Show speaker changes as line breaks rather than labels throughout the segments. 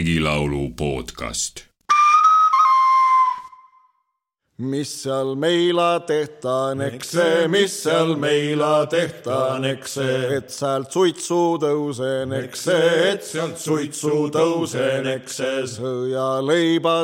regilaulu podcast.
Mis seal meila tehtaan, eks see, mis seal meila tehtaan, eks see, et sealt suitsu tõusen, eks see, et sealt suitsu tõusen, eks see sõjaleiba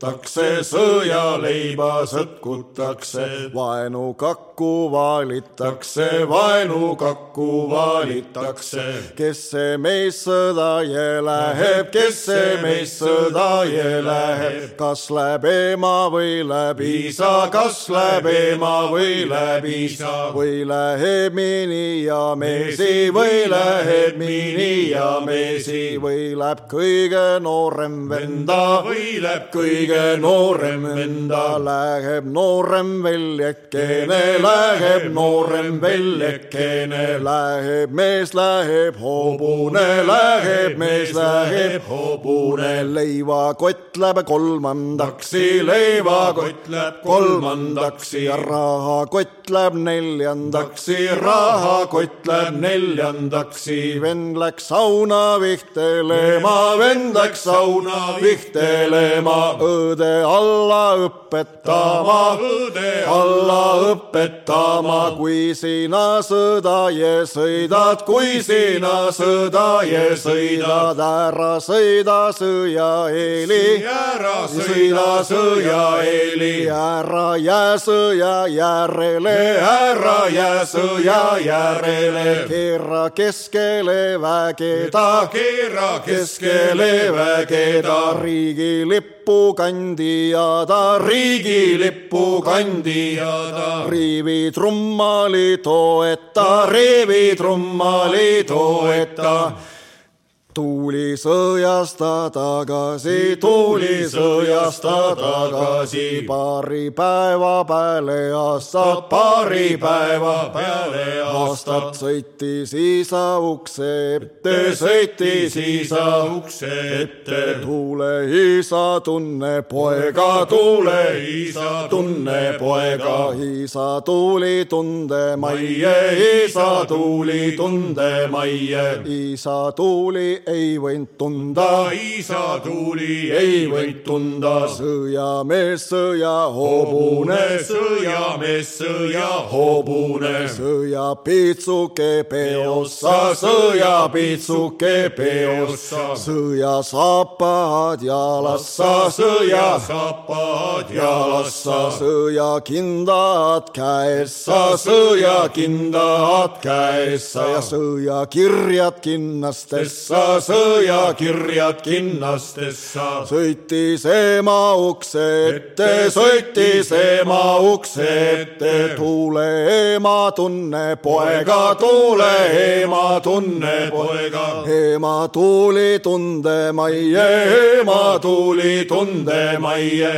sõtkutakse, sõjaleiba sõtkutakse, vaenukakku vaalitakse, vaenukakku vaalitakse, kes see mees sõda ja läheb, kes see mees sõda ja läheb, kas läheb ema või läheb isa, kas läheb ema või läheb isa? Või läheb mini ja meesi? Või läheb mini ja meesi? Või läheb kõige noorem venda? Või läheb kõige noorem venda, läheb noorem väljekene, läheb noorem väljekene, läheb mees, läheb hobune, läheb mees, läheb hobune, leivakott läheb kolmandaksi, leivakott läheb kolmandaks. Ja rahakott läheb neljandaks, rahakott läheb neljandaks. vend läks sauna vihtelema, vend läks sauna vihtelema, õde alla õpetama, õde alla õpetama, kui sina sõda ja sõidad, kui sina sõda ja sõidad, ära sõida sõjaeeli, ära sõida sõjaeeli ära jää sõja järele, ära jää sõja järele. keera keskele vägeda, keera keskele vägeda, riigilippu kandija ta, riigilippu kandija ta. riivi trummali toeta, riivi trummali toeta tuuli sõjast ta tagasi, tuuli sõjast ta tagasi, paari päeva peale aastat, paari päeva peale aastat sõitis isa ukse ette, sõitis isa ukse ette. tuule isa tunne poega, tuule isa tunne poega, isa tuuli tunde majje, isa tuuli tunde majje, isa tuuli ei võinud tunda, isa tuli, ei võinud tunda, sõjamees, sõjahobune, sõjamees, sõjahobune, sõjapiitsuke peossa, sõjapiitsuke peossa, sõjasaapad jalassa, sõjasaapad jalassa, sõjakindad käessa, sõjakindad käessa ja sõjakirjad kinnastessa sõjakirjad kinnastessa. sõitis ema ukse ette, sõitis ema ukse ette, tuule ema tunne poega, tuule ema tunne poega. ema tuuli tunde majje, ema tuuli tunde majje,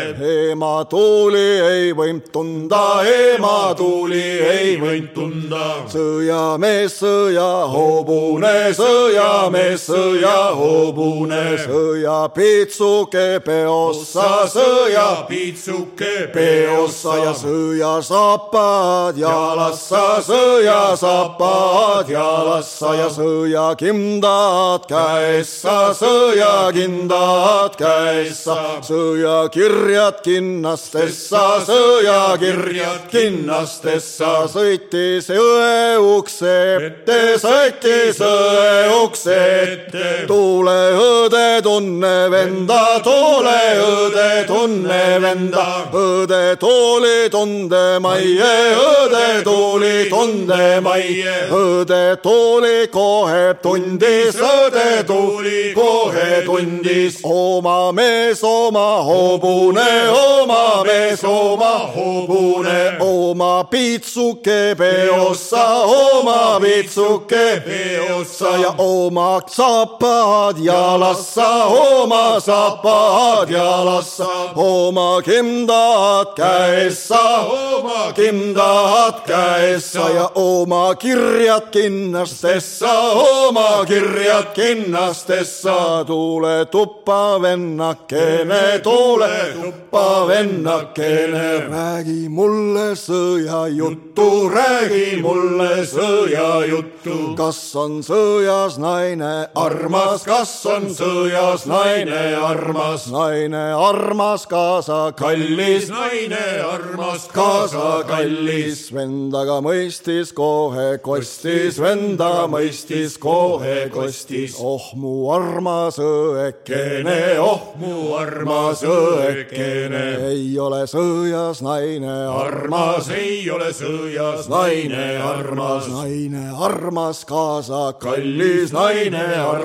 ema tuuli ei võinud tunda, ema tuuli ei võinud tunda. sõjamees, sõjahobune, sõjamees, sõjamees sõjahobune, sõjapiitsuke peossa, sõjapiitsuke peossa ja sõjasaapad jalassa, sõjasaapad jalassa ja sõjakindad käessa, sõjakindad käessa, sõjakirjad kinnastessa, sõjakirjad kinnastessa, sõitis õe ukse ette, sõitis õe ukse ette ette. tuule õde tunne venda, tuule õde tunne venda, õde tuuli tunde majje, õde tuuli tunde majje, õde tuuli kohe tundis, õde tuuli kohe tundis, oma mees, oma hobune, oma mees, oma hobune, oma piitsuke peossa, oma piitsuke peossa. Ja oma sa saapad jalassa, oma saapad jalassa, oma kindad käessä, oma kindad käessä ja oma kirjat kinnastessa, oma kirjat kinnastessa. Tule tuppa vennakene, tule tuppa vennakene, räägi mulle sõjajuttu, räägi mulle sõjajuttu. kas on sõjas naine armas? Armas, kas on sõjas naine armas, naine armas, kaasa kallis,
naine armas,
kaasa kallis, vendaga mõistis kohe kostis, venda mõistis kohe kostis, oh mu armas õekene, oh mu armas õekene, ei ole sõjas naine armas,
ei ole sõjas
naine armas, naine armas, kaasa kallis, naine armas,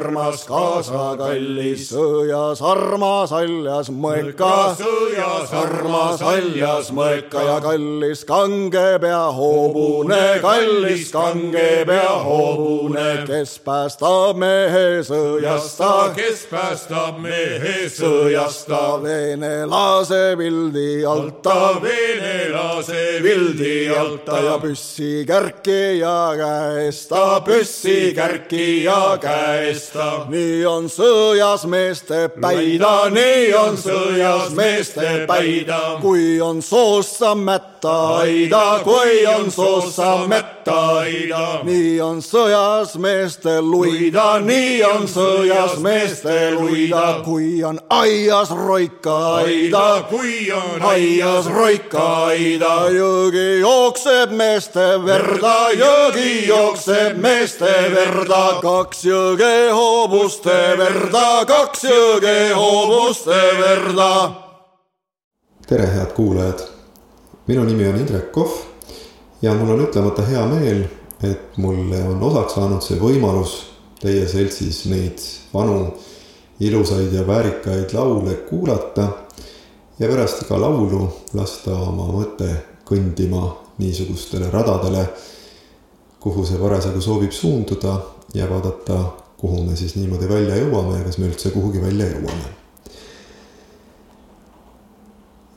kaasa kallis, sõjas armas, haljas mõeka,
sõjas
armas, haljas mõeka ja kallis kange pea hobune, kallis kange pea hobune, kes päästab mehe sõjast,
kes päästab mehe
sõjast, venelase pildi alta,
venelase
pildi alta. Ja püssi kärkija käest, ta püssi kärkija käest. Nii on sõjas meeste päida, nii on sõjas meeste päida, kui on soost sa mätta aida, kui on soost sa mätta aida, nii on sõjas meeste luida, nii on sõjas meeste luida, kui on aias roika aida,
kui on
aias roika aida, jõgi jookseb meeste verda, jõgi jookseb meeste verda, kaks jõge hoobuste verda, kaks jõge hoobuste verda.
tere, head kuulajad. Minu nimi on Indrek Kohv ja mul on ütlemata hea meel, et mulle on osaks saanud see võimalus teie seltsis neid vanu ilusaid ja väärikaid laule kuulata ja pärast iga laulu lasta oma mõte kõndima niisugustele radadele, kuhu see parasjagu soovib suunduda ja vaadata, kuhu me siis niimoodi välja jõuame ja kas me üldse kuhugi välja jõuame.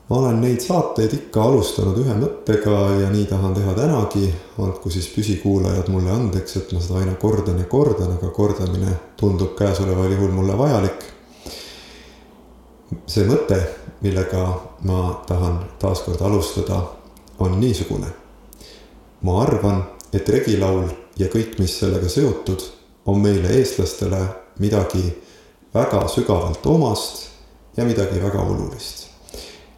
ma olen neid saateid ikka alustanud ühe mõttega ja nii tahan teha tänagi, andku siis püsikuulajad mulle andeks, et ma seda aina kordan ja kordan, aga kordamine tundub käesoleval juhul mulle vajalik. see mõte, millega ma tahan taaskord alustada, on niisugune. ma arvan, et regilaul ja kõik, mis sellega seotud, on meile, eestlastele midagi väga sügavalt omast ja midagi väga olulist.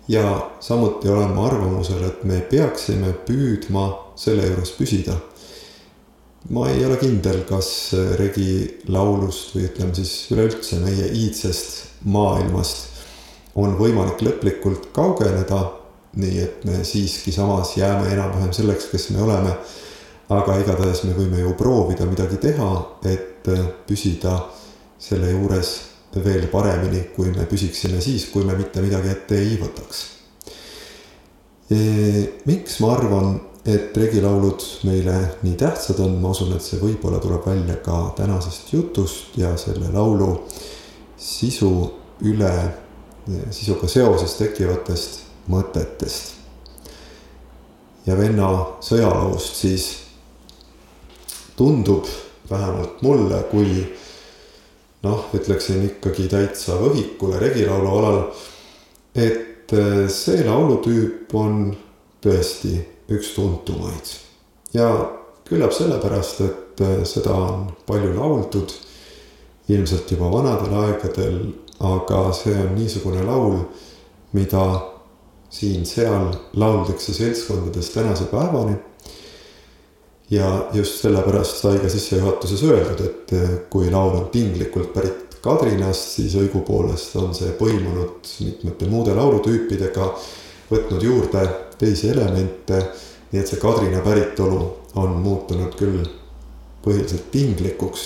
Ja samuti olen ma arvamusel, et me peaksime püüdma selle juures püsida. ma ei ole kindel, kas regilaulust või ütleme siis üleüldse meie iidsest maailmast on võimalik lõplikult kaugeneda, nii et me siiski samas jääme enam-vähem selleks, kes me oleme aga igatahes me võime ju proovida midagi teha, et püsida selle juures veel paremini, kui me püsiksime siis, kui me mitte midagi ette ei võtaks. miks ma arvan, et regilaulud meile nii tähtsad on, ma usun, et see võib-olla tuleb välja ka tänasest jutust ja selle laulu sisu üle, sisuga seoses tekkivatest mõtetest. ja venna sõjalaust siis tundub vähemalt mulle, kui noh, ütleksin ikkagi täitsa võhikule regilaulu alal, et eh, see laulutüüp on tõesti üks tuntumaid. ja küllap sellepärast, et eh, seda on palju lauldud, ilmselt juba vanadel aegadel, aga see on niisugune laul, mida siin-seal lauldakse seltskondades tänase päevani ja just sellepärast sai ka sissejuhatuses öeldud, et eh, kui laul on tinglikult pärit Kadrinast, siis õigupoolest on see põimunud mitmete muude laulutüüpidega, võtnud juurde teisi elemente. nii et see Kadrina päritolu on muutunud küll põhiliselt tinglikuks.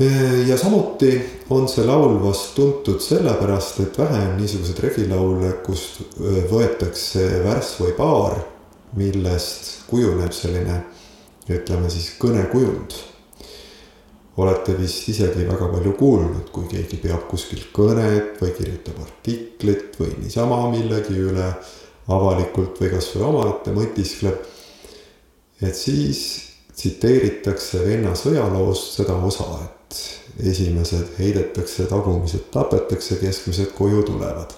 Eh, ja samuti on see laul vast tuntud sellepärast, et vähe on niisuguseid regilaule, kust eh, võetakse värss või paar millest kujuneb selline, ütleme siis kõnekujund. olete vist isegi väga palju kuulnud, kui keegi peab kuskil kõnet või kirjutab artiklit või niisama millegi üle avalikult või kasvõi omaette mõtiskleb. et siis tsiteeritakse venna sõjaloost seda osa, et esimesed heidetakse, tagumised tapetakse, keskmised koju tulevad.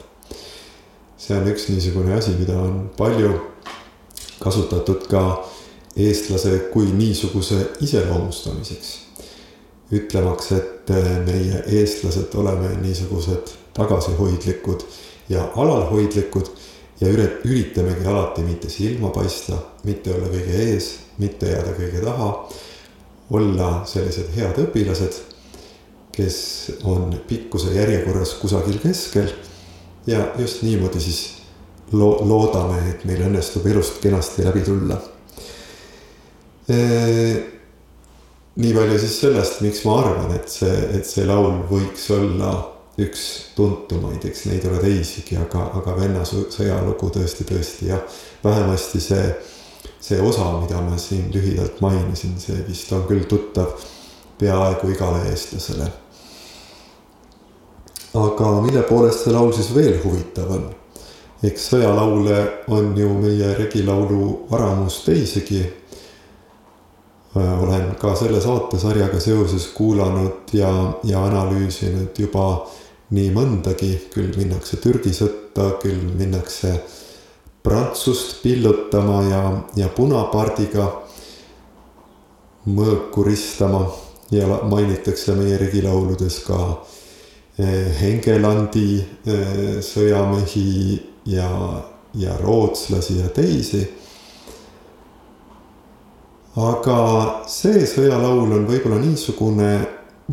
see on üks niisugune asi, mida on palju kasutatud ka eestlase kui niisuguse iseloomustamiseks. ütlemaks, et meie, eestlased, oleme niisugused tagasihoidlikud ja alalhoidlikud ja ürit-, üritamegi alati mitte silma paista, mitte olla kõige ees, mitte jääda kõige taha, olla sellised head õpilased, kes on pikkuse järjekorras kusagil keskel ja just niimoodi siis lo-, loodame, et meil õnnestub elust kenasti läbi tulla nii palju siis sellest, miks ma arvan, et see, et see laul võiks olla üks tuntumaid, eks neid ole teisigi, aga, aga Venna sõjalugu tõesti, tõesti jah. vähemasti see, see osa, mida ma siin lühidalt mainisin, see vist on küll tuttav peaaegu igale eestlasele. aga mille poolest see laul siis veel huvitav on? Eks sõjalaule on ju meie regilaulu varamus teisigi. Äh, olen ka selle saatesarjaga seoses kuulanud ja, ja analüüsinud juba nii mõndagi, küll minnakse Türgi sõtta, küll minnakse Prantsust pillutama ja, ja punapardiga mõõku ristama. Ja mainitakse meie regilauludes ka eh, Hengelandi eh, sõjamehi ja, ja rootslasi ja teisi aga see sõjalaul on võib-olla niisugune,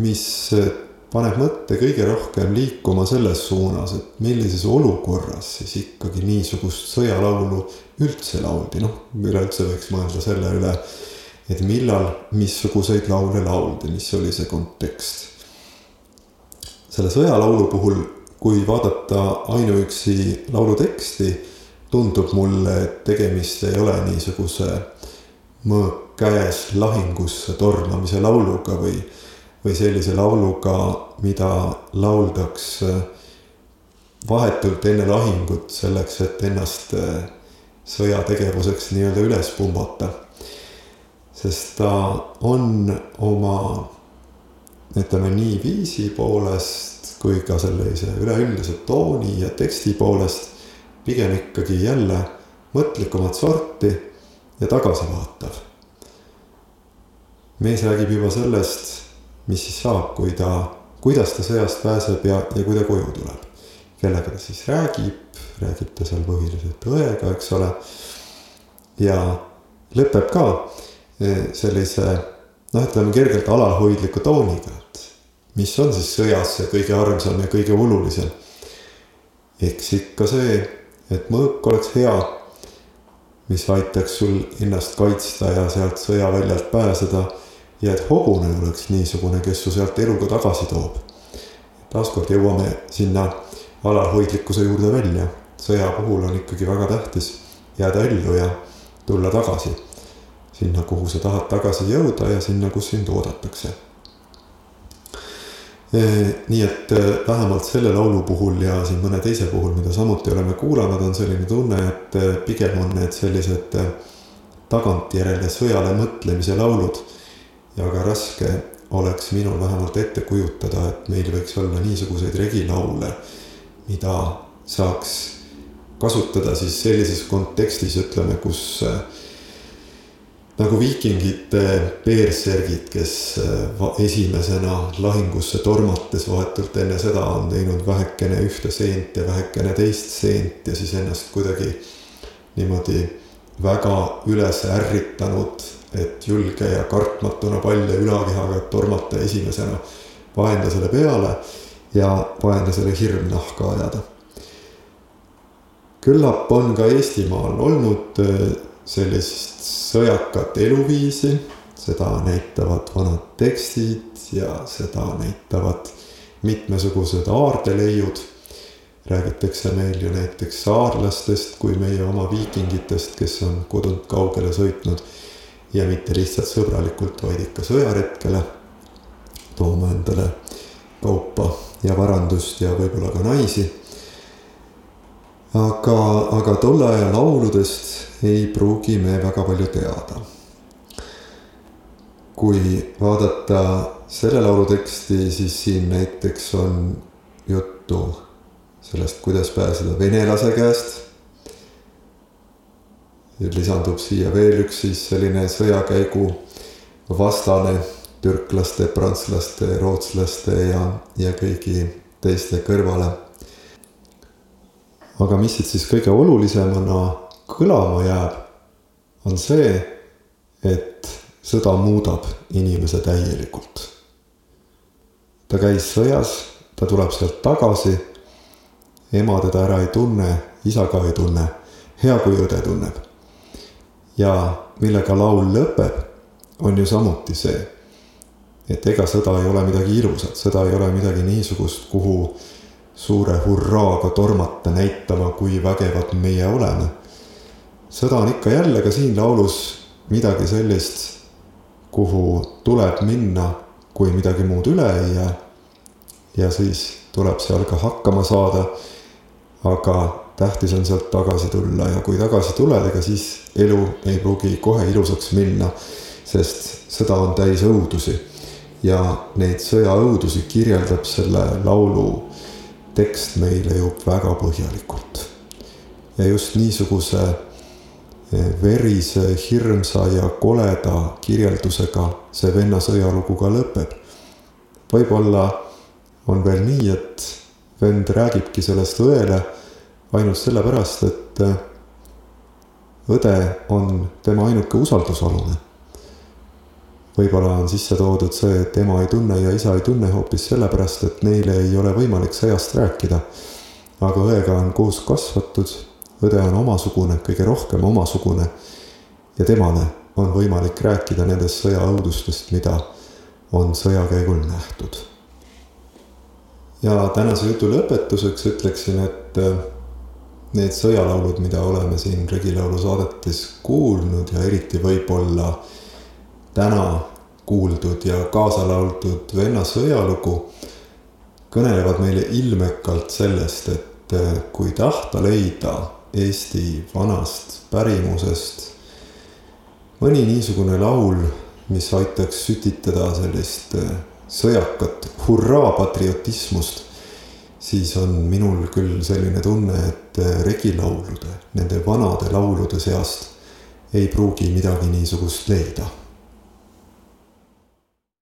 mis paneb mõtte kõige rohkem liikuma selles suunas, et millises olukorras siis ikkagi niisugust sõjalaulu üldse lauldi, noh, üleüldse võiks mõelda selle üle, et millal, missuguseid laule lauldi, mis oli see kontekst. selle sõjalaulu puhul, kui vaadata ainuüksi laulu teksti, tundub mulle, et tegemist ei ole niisuguse mõõk käes lahingusse tormamise lauluga või, või sellise lauluga, mida lauldaks vahetult enne lahingut selleks, et ennast äh, sõjategevuseks nii-öelda üles pumbata. sest ta on oma, ütleme nii viisi poolest kui ka sellise üleüldise tooni ja teksti poolest pigem ikkagi jälle mõtlikumat sorti ja tagasivaatav mees räägib juba sellest, mis siis saab, kui ta, kuidas ta sõjast pääseb ja, ja kui ta koju tuleb. kellega ta siis räägib, räägib ta seal põhiliselt õega, eks ole. ja lõpeb ka eh, sellise noh, ütleme kergelt alalhoidliku tooniga, et mis on siis sõjas see kõige armsam ja kõige olulisem. eks ikka see, et mõõk oleks hea, mis aitaks sul ennast kaitsta ja sealt sõjaväljalt pääseda ja et hobune oleks niisugune, kes su sealt eluga tagasi toob. taaskord jõuame sinna alalhoidlikkuse juurde välja. sõja puhul on ikkagi väga tähtis jääda ellu ja tulla tagasi sinna, kuhu sa tahad tagasi jõuda ja sinna, kus sind oodatakse. Nii et vähemalt selle laulu puhul ja siin mõne teise puhul, mida samuti oleme kuulanud, on selline tunne, et pigem on need sellised tagantjärele sõjale mõtlemise laulud. Ja väga raske oleks minul vähemalt ette kujutada, et meil võiks olla niisuguseid regilaule, mida saaks kasutada siis sellises kontekstis, ütleme, kus äh, nagu viikingite peersergid, kes äh, esimesena lahingusse tormates vahetult enne seda on teinud vähekene ühte seent ja vähekene teist seent ja siis ennast kuidagi niimoodi väga üles ärritanud et julge ja kartmatuna palja ülakehaga tormata esimesena vaenlasele peale ja vaenlasele hirm nahka ajada. küllap on ka Eestimaal olnud äh, sellist sõjakat eluviisi, seda näitavad vanad tekstid ja seda näitavad mitmesugused aardeleiud. räägitakse meil ju näiteks saarlastest kui meie oma viikingitest, kes on kodunt kaugele sõitnud ja mitte lihtsalt sõbralikult, vaid ikka sõjaretkele tooma endale kaupa ja varandust ja võib-olla ka naisi. Aga, aga tolle aja lauludest ei pruugi me väga palju teada. kui vaadata selle laulu teksti, siis siin näiteks on juttu sellest, kuidas pääseda venelase käest lisandub siia veel üks siis selline sõjakäigu vastane türklaste, prantslaste, rootslaste ja, ja kõigi teiste kõrvale. Aga mis siit siis kõige olulisemana kõlama jääb, on see, et sõda muudab inimese täielikult. ta käis sõjas, ta tuleb sealt tagasi. ema teda ära ei tunne, isa ka ei tunne, hea kui õde tunneb. ja millega laul lõpeb, on ju samuti see et ega sõda ei ole midagi ilusat, sõda ei ole midagi niisugust, kuhu suure hurraaga tormata näitama, kui vägevad meie oleme. sõda on ikka jälle ka siin laulus midagi sellist, kuhu tuleb minna, kui midagi muud üle ei jää. ja siis tuleb seal ka hakkama saada. aga tähtis on sealt tagasi tulla ja kui tagasi tuled, ega siis elu ei pruugi kohe ilusaks minna, sest sõda on täis õudusi ja neid sõjaõudusi kirjeldab selle laulu tekst meile ju väga põhjalikult. ja just niisuguse eh, verise, hirmsa ja koleda kirjeldusega see venna sõjalugu ka lõpeb. võib-olla on veel nii, et vend räägibki sellest õele ainult sellepärast, et eh, õde on tema ainuke usaldusalune võib-olla on sisse toodud see, et ema ei tunne ja isa ei tunne hoopis sellepärast, et neile ei ole võimalik sõjast rääkida. aga õega on koos kasvatud, õde on omasugune, kõige rohkem omasugune. ja temale on võimalik rääkida nendest sõjaõudustest, mida on sõja käigul nähtud. ja tänase jutu lõpetuseks ütleksin, et äh, need sõjalaulud, mida oleme siin Regilaulu saadetes kuulnud ja eriti võib-olla täna kuuldud ja kaasa lauldud venna sõjalugu kõnelevad meile ilmekalt sellest, et eh, kui tahta leida Eesti vanast pärimusest mõni niisugune laul, mis aitaks sütitada sellist eh, sõjakat hurraa-patriotismust, siis on minul küll selline tunne, et eh, regilaulude, nende vanade laulude seast ei pruugi midagi niisugust leida